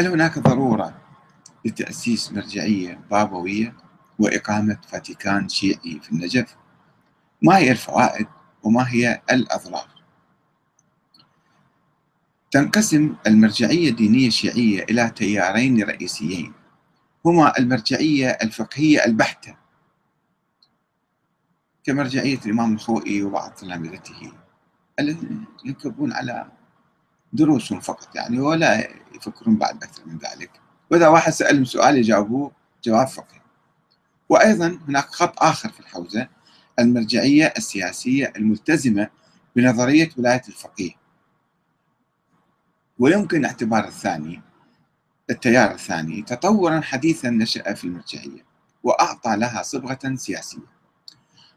هل هناك ضرورة لتأسيس مرجعية بابوية وإقامة فاتيكان شيعي في النجف؟ ما هي الفوائد وما هي الأضرار؟ تنقسم المرجعية الدينية الشيعية إلى تيارين رئيسيين هما المرجعية الفقهية البحتة كمرجعية الإمام الخوئي وبعض تلامذته الذين ينكبون على دروسهم فقط يعني ولا يفكرون بعد أكثر من ذلك. وإذا واحد سألهم سؤال يجاوبوه جواب فقهي. وأيضا هناك خط آخر في الحوزة المرجعية السياسية الملتزمة بنظرية ولاية الفقيه. ويمكن اعتبار الثاني التيار الثاني تطورا حديثا نشأ في المرجعية وأعطى لها صبغة سياسية.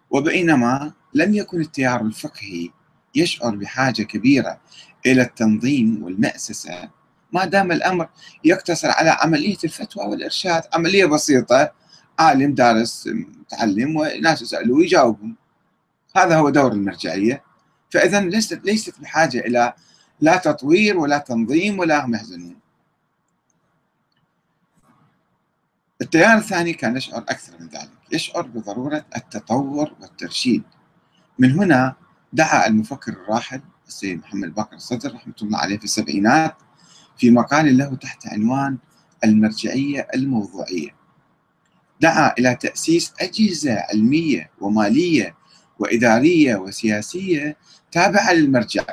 وبينما لم يكن التيار الفقهي يشعر بحاجة كبيرة إلى التنظيم والمأسسة. ما دام الأمر يقتصر على عملية الفتوى والإرشاد عملية بسيطة عالم دارس متعلم وناس يسألوه ويجاوبهم هذا هو دور المرجعية. فإذا ليست ليست بحاجة إلى لا تطوير ولا تنظيم ولا هم يحزنون. التيار الثاني كان يشعر أكثر من ذلك. يشعر بضرورة التطور والترشيد. من هنا دعا المفكر الراحل السيد محمد باقر الصدر رحمة الله عليه في السبعينات في مقال له تحت عنوان المرجعية الموضوعية. دعا إلى تأسيس أجهزة علمية ومالية وإدارية وسياسية تابعة للمرجع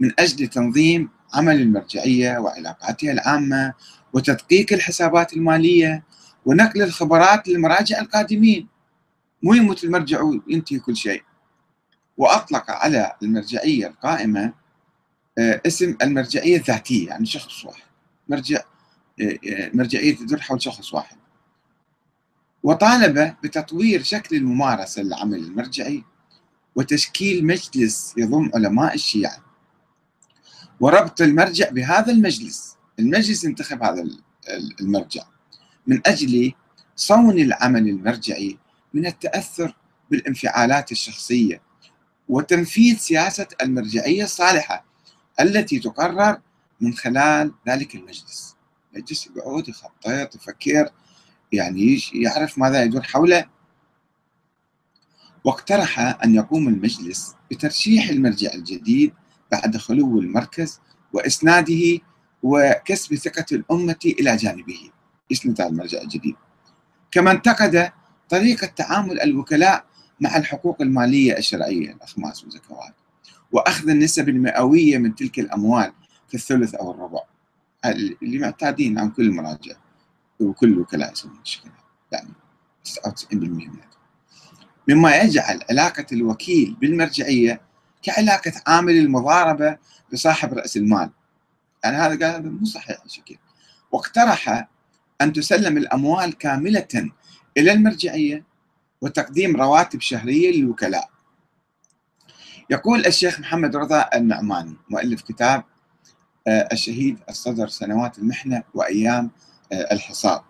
من أجل تنظيم عمل المرجعية وعلاقاتها العامة وتدقيق الحسابات المالية ونقل الخبرات للمراجع القادمين. مو يموت المرجع وينتهي كل شيء. وأطلق على المرجعية القائمة آه، اسم المرجعية الذاتية يعني شخص واحد. مرجع آه، آه، مرجعية تدور حول شخص واحد. وطالب بتطوير شكل الممارسة للعمل المرجعي وتشكيل مجلس يضم علماء الشيعة. وربط المرجع بهذا المجلس المجلس انتخب هذا المرجع من أجل صون العمل المرجعي من التأثر بالانفعالات الشخصية وتنفيذ سياسة المرجعية الصالحة التي تقرر من خلال ذلك المجلس. المجلس يقعد يخطط يفكر يعني يعرف ماذا يدور حوله. واقترح أن يقوم المجلس بترشيح المرجع الجديد بعد خلو المركز وإسناده وكسب ثقة الأمة إلى جانبه. يسند المرجع الجديد. كما انتقد طريقة تعامل الوكلاء مع الحقوق المالية الشرعية الأخماس والزكوات وأخذ النسب المئوية من تلك الأموال في الثلث أو الربع. اللي معتادين عن كل المراجع وكل الوكلاء يسوون الشيء يعني 99% منها مما يجعل علاقة الوكيل بالمرجعية كعلاقة عامل المضاربة بصاحب رأس المال. يعني هذا قال هذا مو صحيح الشكل واقترح أن تسلم الأموال كاملة إلى المرجعية وتقديم رواتب شهرية للوكلاء. يقول الشيخ محمد رضا النعماني مؤلف كتاب آه، الشهيد الصدر سنوات المحنة وأيام آه، الحصار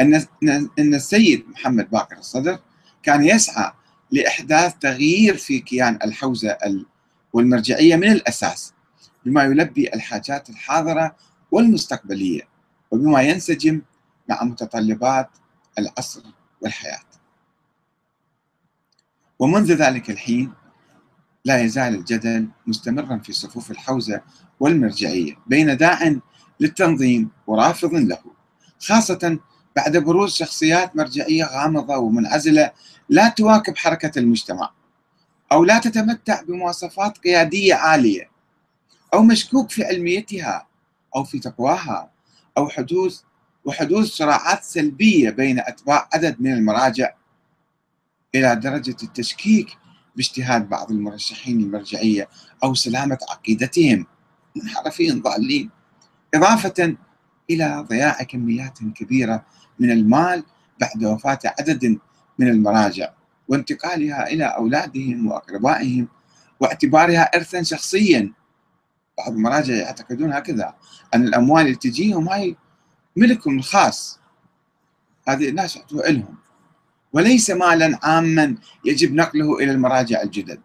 أن السيد محمد باقر الصدر كان يسعى لإحداث تغيير في كيان الحوزة والمرجعية من الأساس بما يلبي الحاجات الحاضرة والمستقبلية وبما ينسجم مع متطلبات العصر والحياة. ومنذ ذلك الحين لا يزال الجدل مستمرا في صفوف الحوزة والمرجعية بين داع للتنظيم ورافض له خاصة بعد بروز شخصيات مرجعية غامضة ومنعزلة لا تواكب حركة المجتمع أو لا تتمتع بمواصفات قيادية عالية أو مشكوك في علميتها أو في تقواها أو حدوث وحدوث صراعات سلبية بين أتباع عدد من المراجع إلى درجة التشكيك باجتهاد بعض المرشحين المرجعية أو سلامة عقيدتهم. منحرفين ضالين. إضافة إلى ضياع كميات كبيرة من المال بعد وفاة عدد من المراجع وانتقالها إلى أولادهم وأقربائهم واعتبارها إرثا شخصيا. بعض المراجع يعتقدون هكذا أن الأموال اللي تجيهم هاي ملكهم الخاص هذه الناس يعطوها لهم وليس مالا عاما يجب نقله إلى المراجع الجدد.